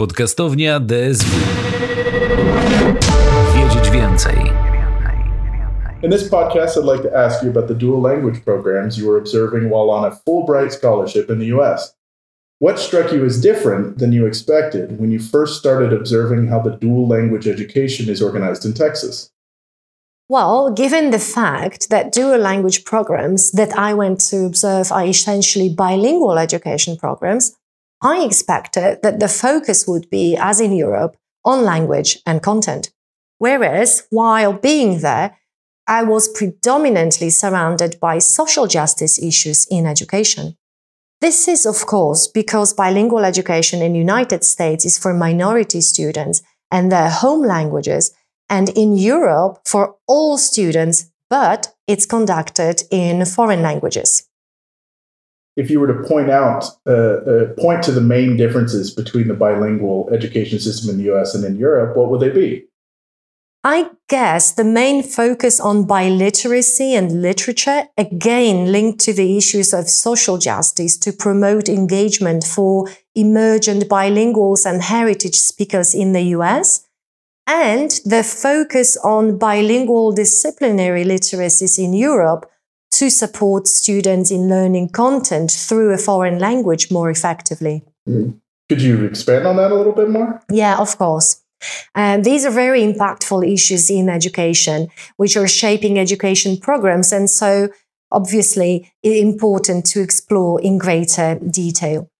Podcastownia DSW. Wiedzieć więcej. In this podcast, I'd like to ask you about the dual language programs you were observing while on a Fulbright scholarship in the US. What struck you as different than you expected when you first started observing how the dual language education is organized in Texas? Well, given the fact that dual language programs that I went to observe are essentially bilingual education programs, I expected that the focus would be, as in Europe, on language and content. Whereas, while being there, I was predominantly surrounded by social justice issues in education. This is, of course, because bilingual education in United States is for minority students and their home languages, and in Europe for all students, but it's conducted in foreign languages if you were to point out, uh, uh, point to the main differences between the bilingual education system in the US and in Europe, what would they be? I guess the main focus on biliteracy and literature, again linked to the issues of social justice to promote engagement for emergent bilinguals and heritage speakers in the US, and the focus on bilingual disciplinary literacies in Europe to support students in learning content through a foreign language more effectively. Mm-hmm. Could you expand on that a little bit more? Yeah, of course. And these are very impactful issues in education, which are shaping education programs. And so, obviously, important to explore in greater detail.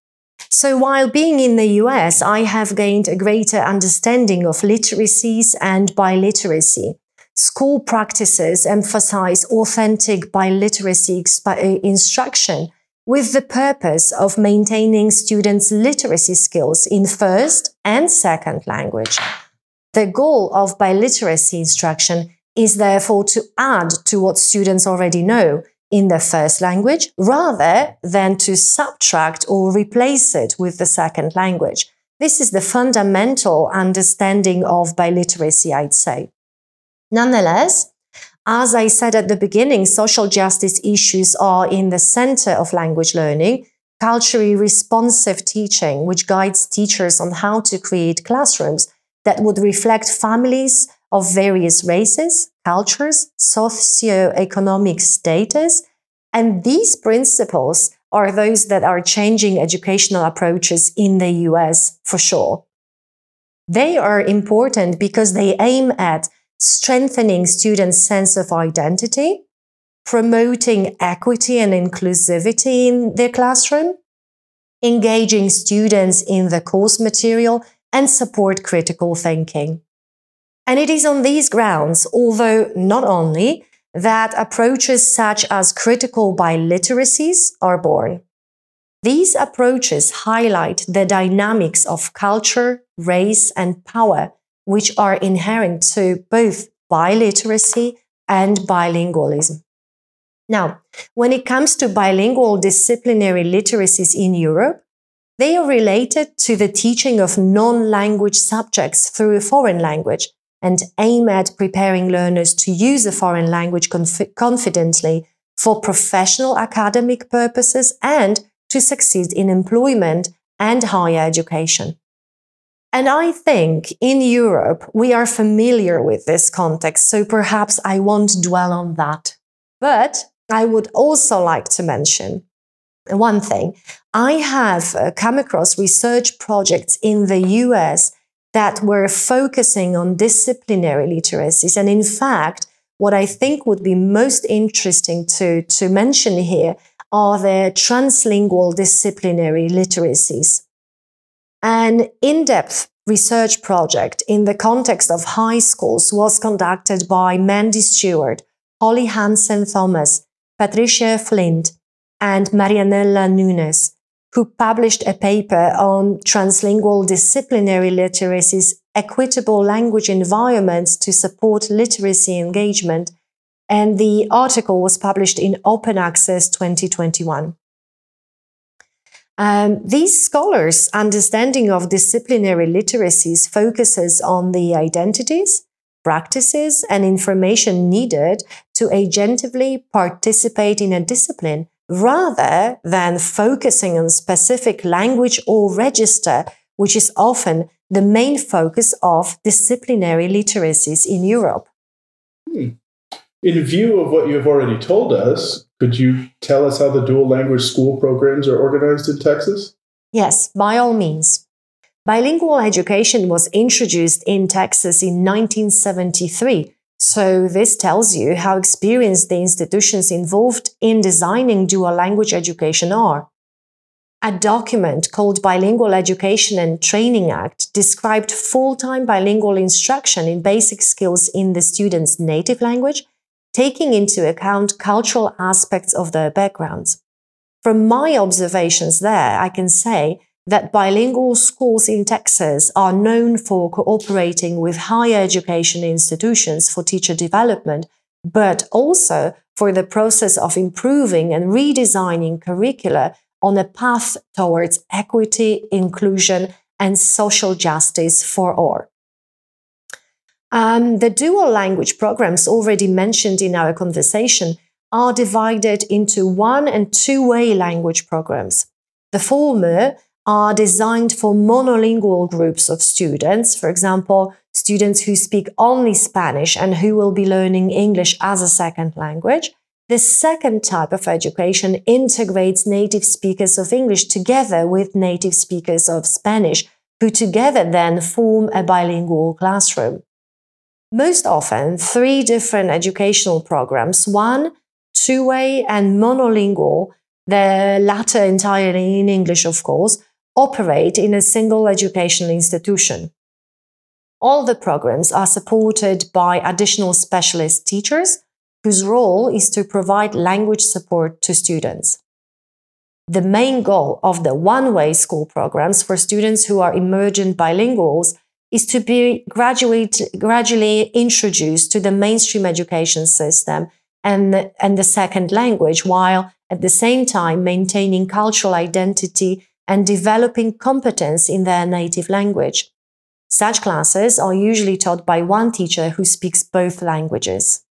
So, while being in the US, I have gained a greater understanding of literacies and biliteracy. School practices emphasize authentic biliteracy uh, instruction with the purpose of maintaining students' literacy skills in first and second language. The goal of biliteracy instruction is therefore to add to what students already know in their first language rather than to subtract or replace it with the second language. This is the fundamental understanding of biliteracy, I'd say. Nonetheless, as I said at the beginning, social justice issues are in the center of language learning. Culturally responsive teaching, which guides teachers on how to create classrooms that would reflect families of various races, cultures, socio-economic status. And these principles are those that are changing educational approaches in the US for sure. They are important because they aim at strengthening students' sense of identity, promoting equity and inclusivity in their classroom, engaging students in the course material, and support critical thinking. And it is on these grounds, although not only, that approaches such as critical biliteracies are born. These approaches highlight the dynamics of culture, race, and power which are inherent to both biliteracy and bilingualism. Now, when it comes to bilingual disciplinary literacies in Europe, they are related to the teaching of non-language subjects through a foreign language and aim at preparing learners to use a foreign language conf- confidently for professional academic purposes and to succeed in employment and higher education. And I think in Europe, we are familiar with this context, so perhaps I won't dwell on that. But I would also like to mention one thing. I have uh, come across research projects in the US that were focusing on disciplinary literacies. And in fact, what I think would be most interesting to, to mention here are the translingual disciplinary literacies. An in-depth research project in the context of high schools was conducted by Mandy Stewart, Holly Hansen Thomas, Patricia Flint, and Marianella Núñez, who published a paper on translingual disciplinary literacies, equitable language environments to support literacy engagement. And the article was published in Open Access 2021. Um, these scholars' understanding of disciplinary literacies focuses on the identities, practices, and information needed to agentively participate in a discipline rather than focusing on specific language or register which is often the main focus of disciplinary literacies in Europe. Hmm. In view of what you have already told us, could you tell us how the dual language school programs are organized in Texas? Yes, by all means. Bilingual education was introduced in Texas in 1973, so this tells you how experienced the institutions involved in designing dual language education are. A document called Bilingual Education and Training Act described full-time bilingual instruction in basic skills in the student's native language, taking into account cultural aspects of their backgrounds. From my observations there, I can say that bilingual schools in Texas are known for cooperating with higher education institutions for teacher development, but also for the process of improving and redesigning curricula on a path towards equity, inclusion, and social justice for all. Um, the dual language programs already mentioned in our conversation are divided into one and two way language programs. The former are designed for monolingual groups of students, for example, students who speak only Spanish and who will be learning English as a second language. The second type of education integrates native speakers of English together with native speakers of Spanish, who together then form a bilingual classroom. Most often, three different educational programs, one, two way, and monolingual, the latter entirely in English, of course, operate in a single educational institution. All the programs are supported by additional specialist teachers whose role is to provide language support to students. The main goal of the one-way school programs for students who are emergent bilinguals is to be gradually introduced to the mainstream education system and, and the second language, while at the same time maintaining cultural identity and developing competence in their native language. Such classes are usually taught by one teacher who speaks both languages.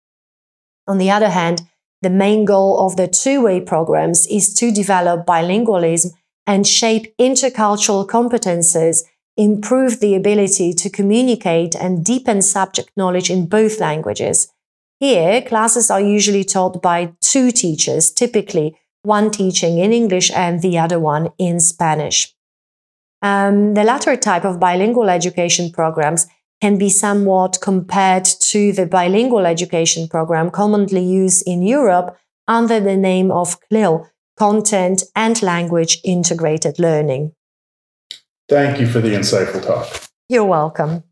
On the other hand, the main goal of the two-way programs is to develop bilingualism and shape intercultural competences, improve the ability to communicate and deepen subject knowledge in both languages. Here, classes are usually taught by two teachers, typically one teaching in English and the other one in Spanish. Um, the latter type of bilingual education programs can be somewhat compared to the bilingual education program commonly used in Europe under the name of CLIL, Content and Language Integrated Learning. Thank you for the insightful talk. You're welcome.